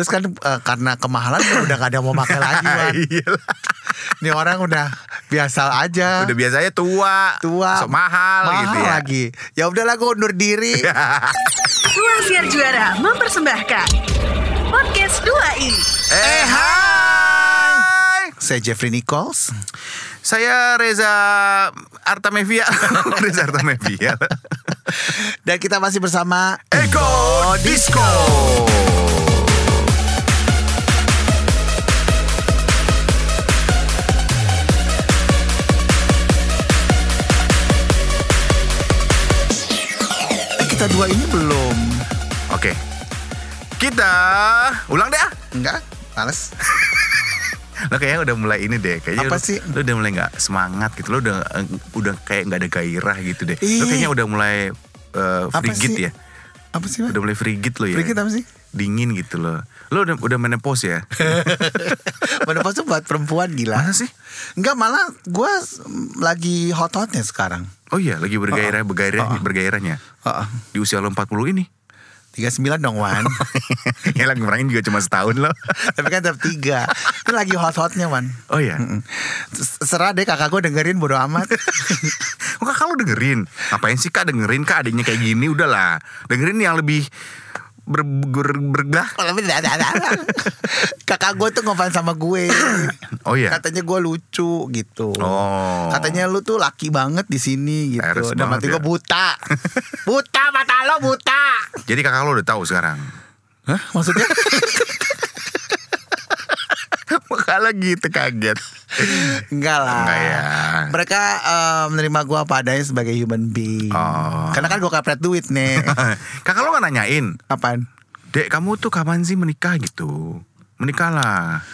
Terus kan eh, karena kemahalan udah gak ada yang mau pakai lagi lah. Nih orang udah biasa aja. Udah biasanya tua, tua so, mahal, gitu ya. lagi. Ya udahlah gue undur diri. Ruang Siar Juara mempersembahkan Podcast 2 i eh hai. Saya Jeffrey Nichols. Saya Reza Artamevia. Reza Artamevia. Dan kita masih bersama Eko Disco. Eh, dua ini belum. Oke. Kita ulang deh ah. Enggak? Males. Lo kayaknya udah mulai ini deh. Kayaknya Apa lo, sih? Lo udah mulai nggak semangat gitu. Lo udah eh, udah kayak nggak ada gairah gitu deh. Lo Ih. kayaknya udah mulai Apa frigid ya. Apa sih, Wan? Udah mulai frigid lo ya. Frigid apa sih? Dingin gitu loh. Lo udah udah menepos ya. Menopause tuh buat perempuan gila. Masa sih? Enggak malah gue lagi hot-hotnya sekarang. Oh iya, lagi bergairah, bergairah, Oh, oh. bergairahnya. Heeh. Di usia lo 40 ini. 39 dong Wan. ya lagi ngurangin juga cuma setahun loh. Tapi kan tetap tiga. Ini lagi hot-hotnya Wan. Oh iya. Serah deh kakak gue dengerin bodo amat. Oh kakak lo dengerin Ngapain sih kak dengerin kak adiknya kayak gini Udahlah Dengerin yang lebih ber, ber, bergah kakak gue tuh ngefans sama gue. Oh iya Katanya gue lucu gitu. Oh. Katanya lu tuh laki banget di sini gitu. Dan mati ya. gue buta. buta mata lo buta. Jadi kakak lo udah tahu sekarang Hah? Maksudnya? Kalau gitu kaget Enggak lah. Enggak ya. Mereka eh, menerima gue apa adanya sebagai human being. Oh. Karena kan gue kepret duit nih. Kakak lo gak nanyain Apaan? Dek kamu tuh kapan sih menikah gitu Menikahlah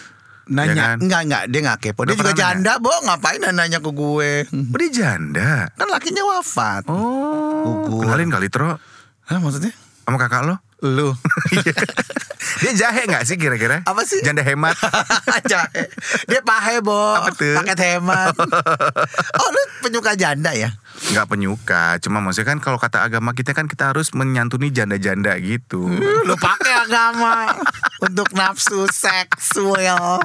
Nanya Ya kan? Enggak enggak Dia gak kepo Dia juga janda Bo Ngapain nanya ke gue Oh dia janda Kan lakinya wafat Oh Gugur. Kenalin kali Tro Hah maksudnya? Sama kakak lo Lu. Dia jahe gak sih kira-kira? Apa sih? Janda hemat. Jahe. Dia pahe Bo. Apa tuh? Paket hemat. Oh lu penyuka janda ya? nggak penyuka. Cuma maksudnya kan kalau kata agama kita kan kita harus menyantuni janda-janda gitu. Lu pakai agama Untuk nafsu seksual.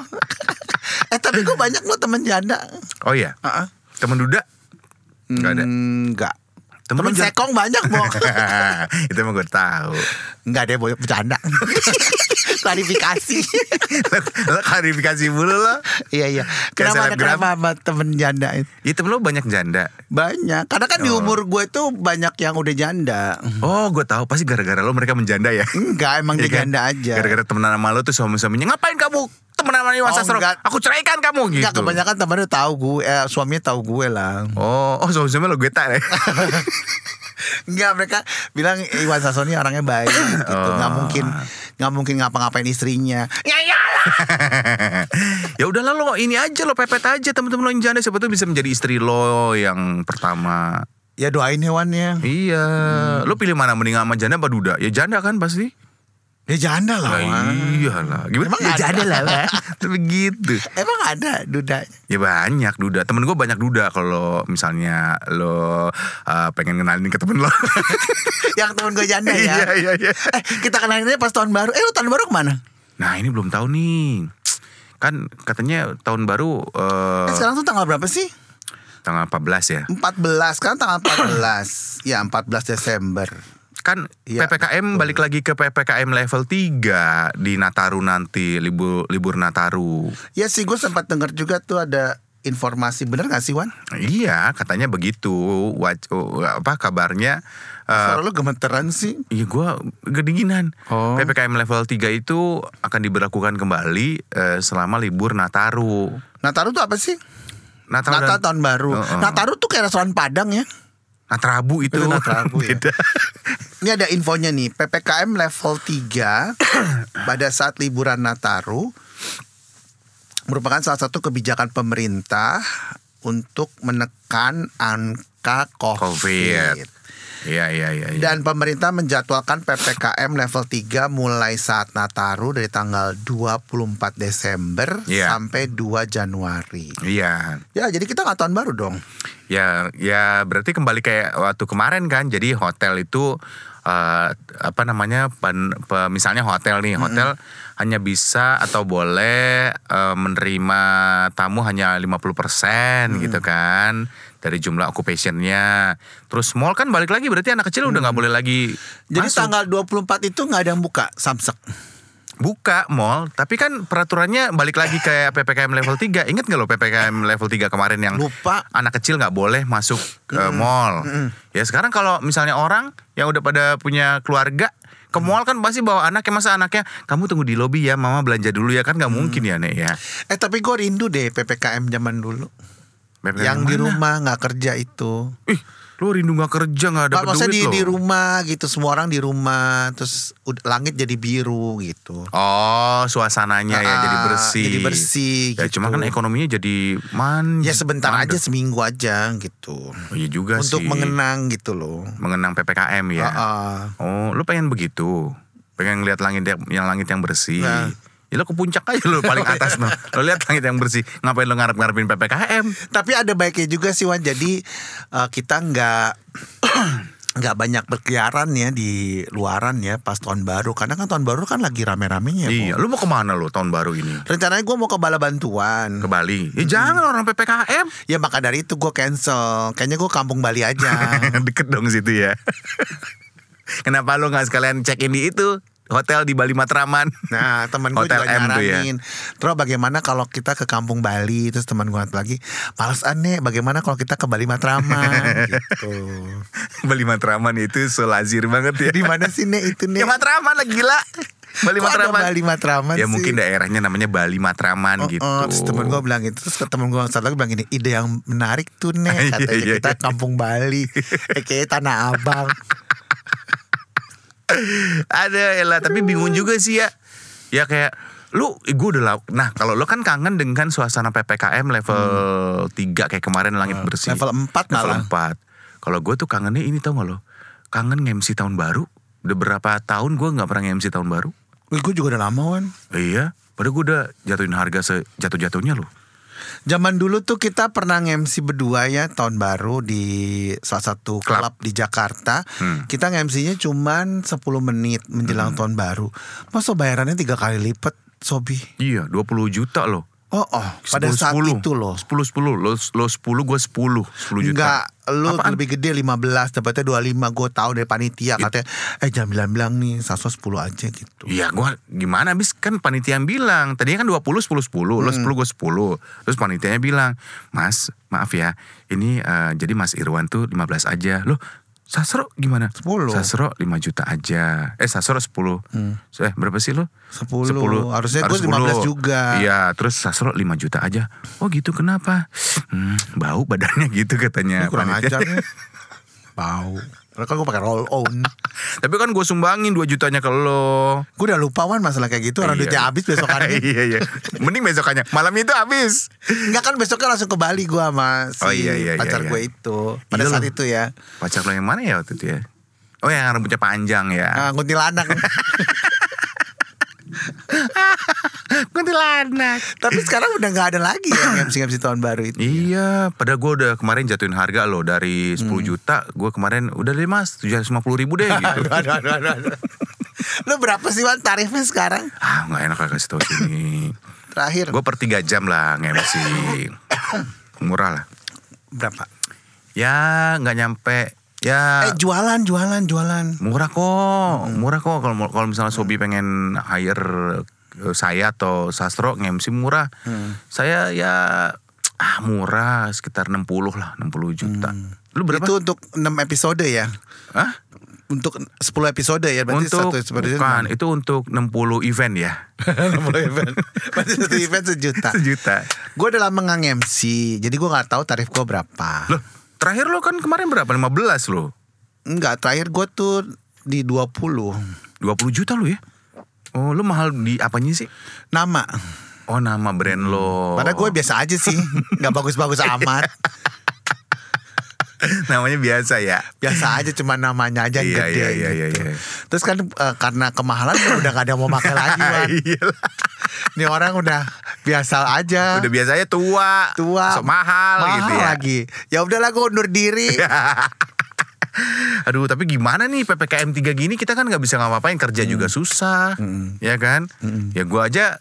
Eh tapi gue banyak lo temen janda. Oh iya? Heeh. temen duda? Nggak ada? Enggak Temen Temen sekong banyak Bo. Itu emang gue tahu. Enggak deh Bo. Bercanda. Klarifikasi. Lo klarifikasi mulu lo. Iya iya. Kenapa ada kenapa sama temen janda itu? ya temen lo banyak janda? Banyak. Karena kan di Oh. umur gue tuh Banyak yang udah janda. Oh gue tahu. Pasti gara-gara lo mereka menjanda ya? Enggak emang Iya dia kan? janda aja. Gara-gara temenan sama lo tuh suami-suaminya ngapain kamu sama Iwan Oh, Sastro enggak. aku ceraikan kamu gitu. Enggak kebanyakan temennya tahu gue eh, Suaminya tahu gue lah oh oh suami-suami lo gue tak ya Enggak mereka bilang Iwan Sasoni orangnya baik gitu. Oh. nggak mungkin nggak mungkin ngapa-ngapain istrinya. Ya iyalah. Ya udahlah lo ini aja lo pepet aja temen-temen lo yang janda. Siapa tuh bisa menjadi istri lo yang pertama? Ya doain hewannya. Iya, lo pilih mana mending sama janda apa duda? Ya janda kan pasti. Ya janda lah Lah Wan. iyalah. Gimana? Emang ya ada? janda lah, Wan. Tapi gitu. Emang ada dudanya Ya banyak duda. Temen gue banyak duda kalau misalnya lo uh, pengen kenalin ke temen lo. Yang temen gue janda ya Iya iya iya. Eh kita kenalinnya pas tahun baru Eh lu tahun baru ke mana? Nah ini belum tahu nih. Kan katanya tahun baru uh, Eh, sekarang tuh tanggal berapa sih? tanggal 14 ya. 14 kan tanggal 14 Ya 14 Desember Kan Iya, PPKM balik lagi ke PPKM level 3 di Nataru nanti libur libur Nataru. Ya sih gue sempat dengar juga tuh ada informasi Bener gak sih Wan? Iya, katanya begitu. Waj apa kabarnya? lu gemeteran sih Iya gue kedinginan Oh. PPKM level 3 itu akan diberlakukan kembali eh, selama libur Nataru Nataru tuh apa sih? Natal, Natal dan- tahun baru Oh, oh. Nataru tuh kayak restoran Padang ya Natrabu itu Itu Natrabu ya. Ini ada infonya nih, PPKM level 3 pada saat liburan Nataru merupakan salah satu kebijakan pemerintah untuk menekan angka COVID. COVID. Iya iya iya. iya. Dan pemerintah menjadwalkan PPKM level 3 mulai saat Nataru dari tanggal 24 Desember Iya. sampai 2 Januari. Iya. Ya, jadi kita nggak tahun baru dong. Ya, ya berarti kembali kayak waktu kemarin kan. Jadi hotel itu eh, apa namanya pen- pe- misalnya hotel nih hotel hanya bisa atau boleh eh, menerima tamu hanya 50% gitu kan dari jumlah occupationnya terus mall kan balik lagi berarti anak kecil udah nggak boleh lagi Jadi masuk. tanggal 24 itu nggak ada yang buka Samsek. Buka mall tapi kan peraturannya balik lagi kayak PPKM level 3 inget nggak lo PPKM level 3 kemarin yang Lupa. anak kecil nggak boleh masuk ke mall? Ya sekarang kalau misalnya orang yang udah pada punya keluarga ke mall kan pasti bawa anaknya. Masa anaknya kamu tunggu di lobi ya mama belanja dulu ya. Kan nggak mungkin ya nek ya. Eh tapi gue rindu deh PPKM zaman dulu. PPKM yang di rumah nggak kerja itu. ih lo rindu nggak kerja nggak ada maksudnya di, duit lo di rumah gitu semua orang di rumah terus langit jadi biru gitu. oh suasananya ya jadi Ah, bersih Jadi bersih ya gitu. cuma kan ekonominya jadi man Ya sebentar mandek. aja seminggu aja gitu. oh, iya juga Untuk sih mengenang gitu loh. mengenang PPKM ya. Ah, ah. Oh, lu pengen begitu? Pengen lihat langit yang, yang langit yang bersih. Nah. Ya lo ke puncak aja lo paling atas no. Lo lihat langit yang bersih. Ngapain lo ngarep-ngarepin PPKM? Tapi ada baiknya juga sih Wan. Jadi eh, kita nggak nggak banyak berkeliaran ya di luaran ya pas tahun baru. Karena kan tahun baru kan lagi rame-ramenya. iya, Po. lu mau ke mana lo tahun baaro ini? Rencananya gue mau ke Bala Bantuan. Ke Bali. Ya jangan orang PPKM. Ya maka dari itu gue cancel. Kayaknya gue kampung Bali aja. Deket dong situ ya. Kenapa lo nggak sekalian cek in di itu? Hotel di Bali Matraman. Nah temen gue Hotel juga M ya. nyaranin Terus bagaimana kalau kita ke kampung Bali Terus teman gue lagi Males aneh Bagaimana kalau kita ke Bali Matraman Gitu Bali Matraman itu so lazir banget ya. Di mana sih Nek itu Ya Nek Matraman lah gila. Bali Kok Matraman. Bali Matraman Ya sih? mungkin daerahnya namanya Bali Matraman Oh, gitu. oh, terus temen gue bilang gitu Terus temen gue satu lagi bilang gini Ide yang menarik tuh Nek Iya, Katanya iya, kita iya. kampung Bali eh, Kayaknya Tanah Abang Ada elah tapi bingung juga sih ya. Ya kayak lu gue udah lau- nah kalau lo kan kangen dengan suasana PPKM level 3 kayak kemarin langit bersih. Hmm. Level 4 Level malah 4. Kalau gue tuh kangennya ini tau gak lo? Kangen nge-MC tahun baru. Udah berapa tahun gue nggak pernah nge-MC tahun baru. Gue juga udah lama Wan Iya, padahal gue udah jatuhin harga sejatuh-jatuhnya loh. Zaman dulu tuh kita pernah nge-MC berdua ya tahun baru di salah satu Klub. di Jakarta. Hmm. Kita nge-MC-nya cuman 10 menit menjelang tahun baru. Masa bayarannya tiga kali lipat, Sobi? Iya, 20 juta loh. Oh, oh, pada 10, saat 10. itu loh. 10 10 lo lo 10 gue 10 10 juta. Enggak, lu Apaan? lebih gede 15, dapatnya 25. Gue tahu dari panitia katanya, eh jangan bilang-bilang nih, Saso 10 aja gitu. Iya gua gimana abis kan panitia yang bilang Tadinya kan 20 10 10 Lo 10 gue 10 Terus panitianya bilang Mas maaf ya Ini eh, jadi Mas Irwan tuh 15 aja Loh Sasro gimana? 10. Sasro 5 juta aja Eh Sasro 10 Eh berapa sih lo? 10. Harusnya gua 15 juga. Iya terus Sasro 5 juta aja Oh gitu kenapa? Hmm, bau badannya gitu katanya Lu kurang ajar nih. Bau. Karena kan gue pakai roll on. Tapi kan gue sumbangin 2 jutanya ke lo Gue udah lupa Wan masalah kayak gitu. Orang Iya. duitnya habis besokannya. iya iya. Mending besokannya. Malam itu habis. Enggak kan besoknya langsung ke Bali gua sama si Oh, iya, iya, pacar iya, gue itu. Pada Iya saat itu ya. Pacar lo yang mana ya waktu itu ya? Oh yang rambutnya panjang ya. Ah, kuntilanak. Kuntilanak. Tapi sekarang udah nggak ada lagi ya MC-MC tahun baru itu. Iya, padahal gue udah kemarin jatuhin harga loh dari 10 juta, gue kemarin udah deh mas 750 ribu deh gitu. Aduh, aduh, aduh, aduh. Lu berapa sih Wan tarifnya sekarang? ah nggak enak kasih tau sini. Terakhir gue per 3 jam lah nge-MC. Murah lah. berapa? Ya nggak nyampe. Ya Eh jualan, jualan, jualan. murah kok, murah kok kalau kalau misalnya Sobi pengen hire saya atau Sastro nge-MC murah. Saya ya ah murah sekitar 60 lah, 60 juta. Lu berapa? Itu untuk 6 episode ya? Hah? Untuk 10 episode ya? Berarti untuk satu episode bukan, itu untuk 60 event ya. 60 event. Berarti satu event sejuta. Sejuta. Gue udah lama nggak MC, jadi gue nggak tahu tarif gue berapa. Loh, terakhir lo kan kemarin berapa? 15 lo. Enggak, terakhir gue tuh di 20 20 juta lo ya? Oh, lu mahal di apanya sih? nama. Oh, nama brand lo. Padahal gue biasa aja sih, nggak bagus-bagus amat. namanya biasa ya. Biasa aja, cuma namanya aja yang Iya, gede iya, iya, gitu. iya, iya. Terus kan eh, karena kemahalan udah gak ada yang mau pakai lagi. Iyalah. Nih orang udah biasa aja. Udah biasanya tua, tua, sok mahal, gitu ya. lagi. Ya udahlah gue undur diri. Aduh, tapi gimana nih PPKM 3 gini kita kan nggak bisa ngapa-ngapain kerja juga susah. Ya kan? Ya gua aja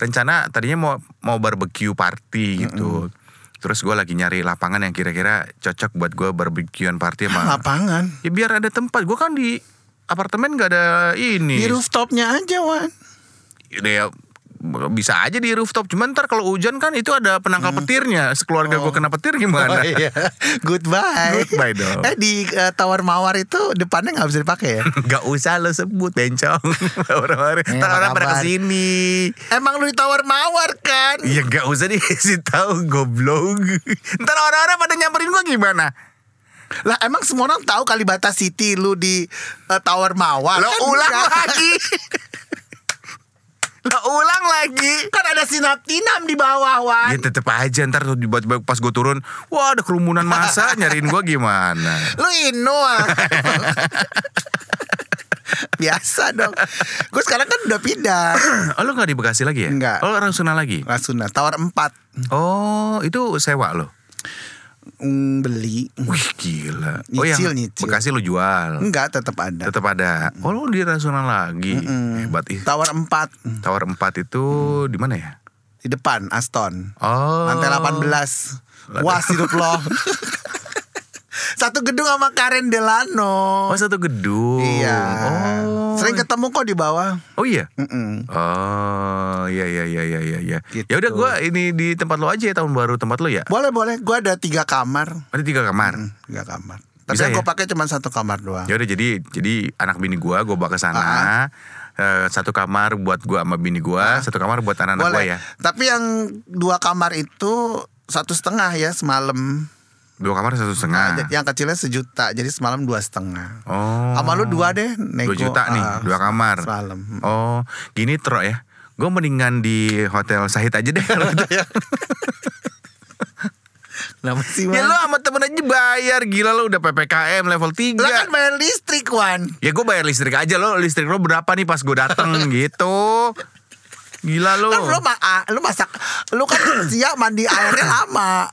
rencana tadinya mau mau barbecue party gitu. Terus gue lagi nyari lapangan yang kira-kira cocok buat gue barbekyuan party sama Lapangan. Ya biar ada tempat. Gue kan di apartemen gak ada ini. Di rooftopnya aja, Wan. Ya, bisa aja di rooftop. Cuman ntar kalau hujan kan itu ada penangkal petirnya. Sekeluarga gue kena petir gimana? Oh iya. Goodbye. Goodbye dong. Eh di eh, Tower Mawar itu depannya nggak bisa dipakai ya? Gak usah lo sebut bencong. Orang-orang Eh, apa orang pada ke sini. Emang lu di Tower Mawar kan? Ya gak usah dikasih tahu goblok. Ntar orang-orang pada nyamperin gue gimana? Lah emang semua orang tahu Kalibata City lu di eh, Tower Mawar. Lo Kan ulang enggak. lagi. Lagi. Kan ada sinaptinam di bawah, Wan. Ya tetep aja ntar pas gue turun Wah ada kerumunan masa nyariin gue gimana Lu ino ah. Biasa dong. Gue sekarang kan udah pindah. Oh lo gak di Bekasi lagi ya? Enggak. Oh lo Rasuna lagi? Rasuna Tower 4 Oh itu sewa lo? Mm, beli. Wih gila Oh Nyicil, yang nyicil. Bekasi lo jual? Enggak, tetap ada. Tetap ada Oh lo di Rasuna lagi Hebat ih Tower 4 Tower 4 itu di mana ya? di depan Aston. Oh Lantai 18. Wah, sirup lo. Satu gedung sama Karen Delano. Oh satu gedung Iya. Oh Sering ketemu kok di bawah. Oh iya Mm-mm. Oh iya iya iya iya iya iya. Gitu. Ya udah gua ini di tempat lo aja ya tahun baru tempat lo ya. Boleh boleh. Gue ada tiga kamar. Ada tiga kamar. Tiga kamar. Tapi Bisa yang ya? gue pakai cuma satu kamar doang. Ya udah jadi jadi anak bini gua gua bawa ke Ah. sana. Eh, satu kamar buat gua sama bini gua, satu kamar buat anak-anak gua ya. Tapi yang dua kamar itu satu setengah ya semalam. Dua kamar satu Nah, setengah. Yang kecilnya sejuta. Jadi semalam dua setengah. Oh. Sama lu dua deh. Nego, Dua juta nih, ah, dua kamar. Semalam. Oh, gini tro ya. Gue mendingan di hotel Sahid aja deh gitu. Kenapa sih ya Wan? lo sama temen aja bayar Gila lo udah PPKM level 3 Lah kan bayar listrik Wan. Ya gue bayar listrik aja lo Listrik lo berapa nih pas gue dateng gitu Gila lo Kan lu, ma ah, lu masak Lu kan siap mandi airnya lama.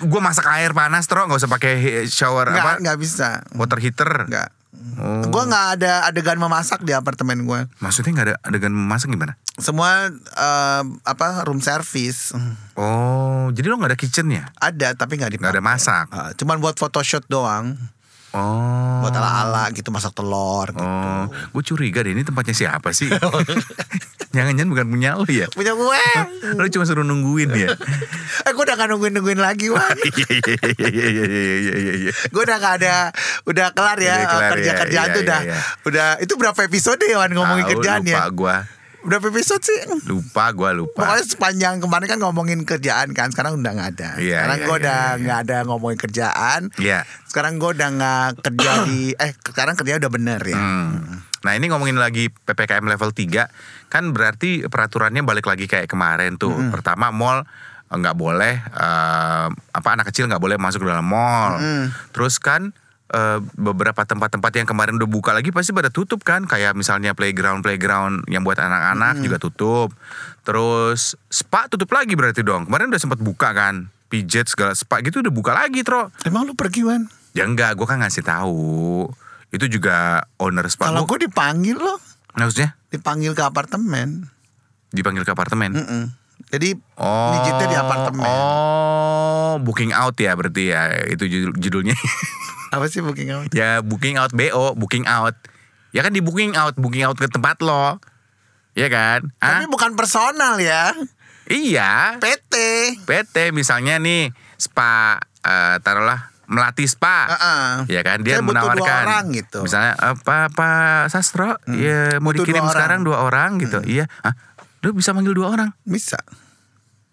Gue masak air panas tro. Gak usah pakai shower apa? Nggak, nggak bisa. Water heater? Nggak. Oh. Gue nggak ada adegan memasak di apartemen gue Maksudnya gak ada adegan memasak gimana? Semua eh, apa room service. Oh jadi lo gak ada kitchennya? Ada tapi nggak dipakai Nggak ada masak? Ah, Cuman buat photoshoot doang Oh. Buat ala-ala gitu masak telur gitu. Oh. Gue curiga deh ini tempatnya siapa sih? Jangan-jangan bukan punya lo ya? Punya gue. Lo cuma suruh nungguin ya? eh gue udah gak nungguin-nungguin lagi Wan. gue udah gak ada, udah kelar ya, ya kerja-kerjaan ya, ya, tuh ya, udah. Iya. Udah itu berapa episode ya Wan ngomongin kerjaan ya? Lupa gue Berapa episode sih lupa gue lupa. Pokoknya sepanjang kemarin kan ngomongin kerjaan kan Sekarang udah gak ada Iya, Sekarang iya, gue iya, udah iya. gak ada ngomongin kerjaan Iya. Sekarang gue udah gak kerja di Eh sekarang kerja udah bener ya Hmm. Nah ini ngomongin lagi ppkm level 3 kan berarti peraturannya balik lagi kayak kemarin tuh. Pertama mall eh, nggak boleh eh, apa anak kecil nggak boleh masuk ke dalam mall. Terus kan eh, beberapa tempat-tempat yang kemarin udah buka lagi pasti pada tutup kan kayak misalnya playground playground yang buat anak-anak juga tutup. Terus spa tutup lagi berarti dong. Kemarin udah sempat buka kan. Pijet segala spa gitu udah buka lagi, Tro. Emang lu pergi Wan? Ya enggak, gue kan ngasih tahu. Itu juga owner spa. Kalau Gua- gue dipanggil loh Maksudnya Dipanggil ke apartemen dipanggil ke apartemen. Mm-mm. Jadi Oh, mijitnya di apartemen Oh, booking out ya berarti ya itu judul- judulnya. Apa sih booking out? ya booking out BO, booking out. Ya kan di booking out, booking out ke tempat lo. Iya kan? Tapi Hah? bukan personal ya Iya. PT PT misalnya nih spa eh, taruhlah melati spa. Heeh. Ya kan dia Saya butuh dua menawarkan orang gitu. Hmm. Misalnya apa Pak Sastro ya mau Butuh dikirim dua. Hmm. sekarang dua orang gitu. Iya. Hah? Lu bisa manggil dua orang? Bisa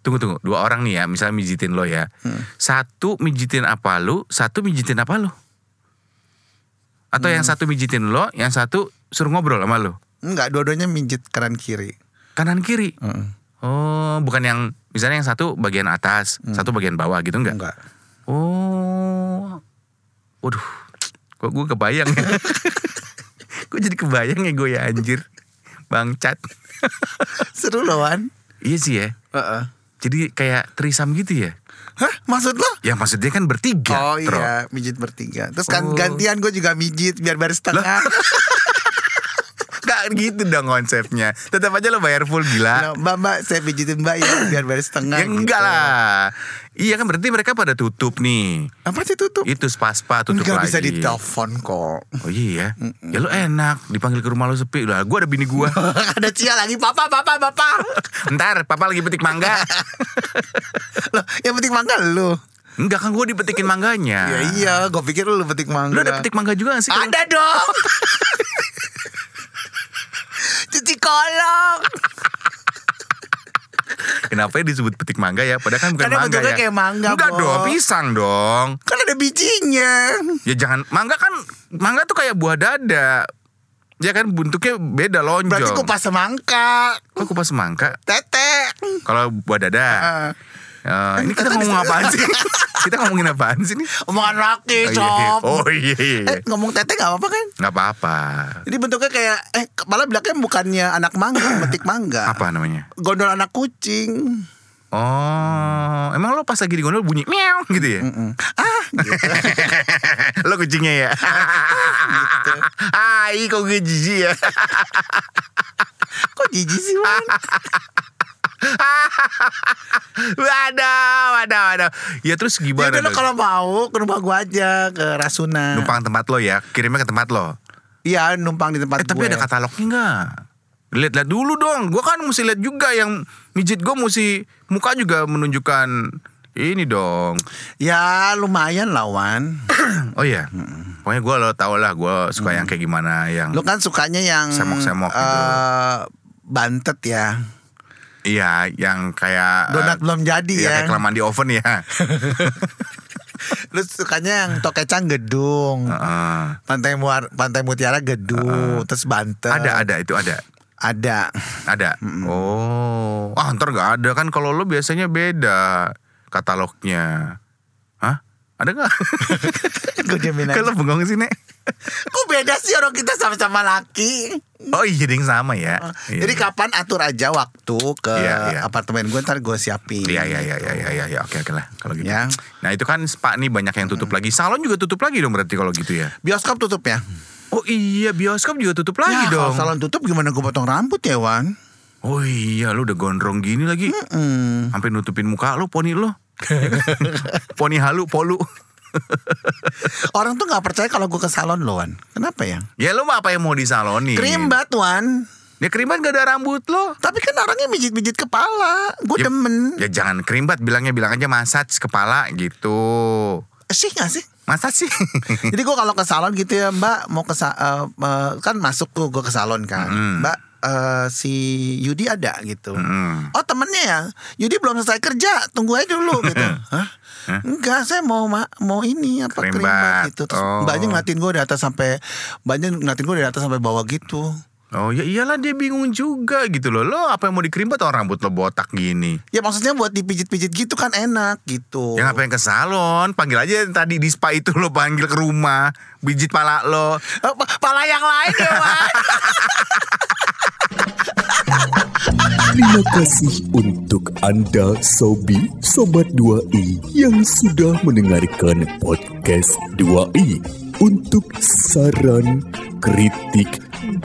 Tunggu tunggu, dua orang nih ya, misalnya mijitin lo ya. Hmm. Satu mijitin apa lu, satu mijitin apa lu? Atau yang Hmm. satu mijitin lo, yang satu suruh ngobrol sama lo. Enggak, dua-duanya mijit kanan kiri Kanan kiri. Heeh. Oh, bukan yang misalnya yang satu bagian atas, satu bagian bawah gitu enggak? Hmm. Enggak Oh. Waduh. Kok gue kebayang ya. Gue jadi kebayang ya gue ya anjir. Bang Cat. Seru loh Wan iya sih ya. Heeh. Jadi kayak trisam gitu ya? Hah? Maksud lo? Ya maksudnya kan bertiga. Oh Tro. iya, mijit bertiga. Terus kan Oh. gantian gue juga mijit biar baris setengah. Gak gitu dong konsepnya. Tetap aja lo bayar full gila. Nah, mbak mbak saya pijitin mbak ya biar baris setengah. ya enggak gitu. lah. Iya kan berarti mereka pada tutup nih. Apa sih tutup? Itu spa-spa tutup Enggak lagi. bisa ditelepon kok. Oh iya ya. Ya lo enak dipanggil ke rumah lo sepi. Lah gua ada bini gua. Ada Cia lagi, papa, papa, papa. Ntar papa lagi petik mangga. Loh, yang penting mangga lu. Enggak kan gua dipetikin mangganya. Ya iya, gue pikir lu petik mangga. Lo ada petik mangga juga gak sih? Ada dong. Cuci kolong. Kenapa ya disebut petik mangga ya? Padahal kan bukan Karena mangga ya. kayak mangga, Enggak Bo. dong, pisang dong. Kan ada bijinya. Ya jangan mangga kan mangga tuh kayak buah dada. Ya kan bentuknya beda lonjong. Berarti kupas semangka. Kok kupas semangka? Tete. Kalau buah dada. Ah. Eh, ini kita ngomong apaan sih? kita ngomongin apaan sih nih? Omongan laki, Oh iya, iya. Oh iya, iya. Eh, ngomong tete gak apa-apa kan? Nggak apa-apa. Jadi bentuknya kayak eh kepala belakangnya bukannya anak mangga, metik mangga. Apa namanya? Gondol anak kucing. Oh, emang lo pas lagi di gondol bunyi meow gitu ya? Ah, gitu. lo kucingnya ya? gitu. Ai, kok gue jijik ya? Kok jijik sih, Man? wadah, wadah, wadah. Ya terus Ya gimana? dong? kalau mau ke rumah gua aja ke Rasuna. Numpang tempat lo ya, kirimnya ke tempat lo. Iya, numpang di tempat Eh tapi gue. ada katalognya nggak? Lihat-lihat dulu dong. Gua kan mesti lihat juga yang mijit gue mesti muka juga menunjukkan ini dong. Ya lumayan lawan. Oh iya. Pokoknya gue lo tau lah gue suka yang kayak gimana yang Lo kan sukanya yang Semok-semok gitu. eh, bantet ya. Iya yang kayak Donat belum jadi iya, ya. kayak kelamaan di oven ya. Lu sukanya yang tokecang gedung. Heeh. Pantai Muar, Pantai Mutiara gedung, terus bantet. ada ada itu ada. Ada. Ada. Oh, ah ntar nggak ada kan kalau lo biasanya beda katalognya. Ada nggak? Gue diamin aja. Kalau bengong sih nek. Kok beda sih orang kita sama-sama laki? Oh iya ding sama ya. Iya. Jadi kapan atur aja waktu ke Iya, iya. apartemen gue ntar gue siapin. Iya iya iya iya iya iya ya, oke oke lah kalau gitu. Ya. Nah itu kan spa nih banyak yang tutup lagi. Salon juga tutup lagi dong berarti kalau gitu ya. Bioskop tutup ya? Oh iya bioskop juga tutup lagi ya, dong. Kalau salon tutup gimana gue potong rambut ya Wan? Oh iya lu udah gondrong gini lagi. Hmm. Sampai nutupin muka lu poni lu. poni halu polu. Orang tuh nggak percaya kalau gue ke salon loh Wan. Kenapa ya? ya lu mah apa yang mau disalonin? Krimbat Wan. Ya krimbat gak ada rambut lo. Tapi kan orangnya mijit-mijit kepala. Gue Ya, demen. ya jangan krimbat bilangnya bilang aja massage kepala gitu. Sih gak sih? Masa sih? Jadi gue kalau ke salon gitu ya Mbak mau ke eh, eh, kan masuk tuh gue ke salon kan. Mm. Mbak eh, si Yudi ada gitu. Mm. Oh temennya ya. Yudi belum selesai kerja. Tunggu aja dulu gitu. Hah? Enggak, saya mau ma- mau ini apa Krimbat. krimbat gitu. Terus Oh. mbaknya ngeliatin gue dari atas sampai mbaknya ngeliatin gue dari atas sampai bawah gitu. Oh ya iyalah dia bingung juga gitu loh. Lo apa yang mau dikrimbat orang rambut lo botak gini? Ya maksudnya buat dipijit-pijit gitu kan enak gitu. Ya ngapain ke salon? Panggil aja yang tadi di spa itu lo panggil ke rumah, bijit pala lo. Eh, pa- pala yang lain ya. Terima kasih untuk Anda Sobi Sobat 2i yang sudah mendengarkan podcast 2i. Untuk saran, kritik,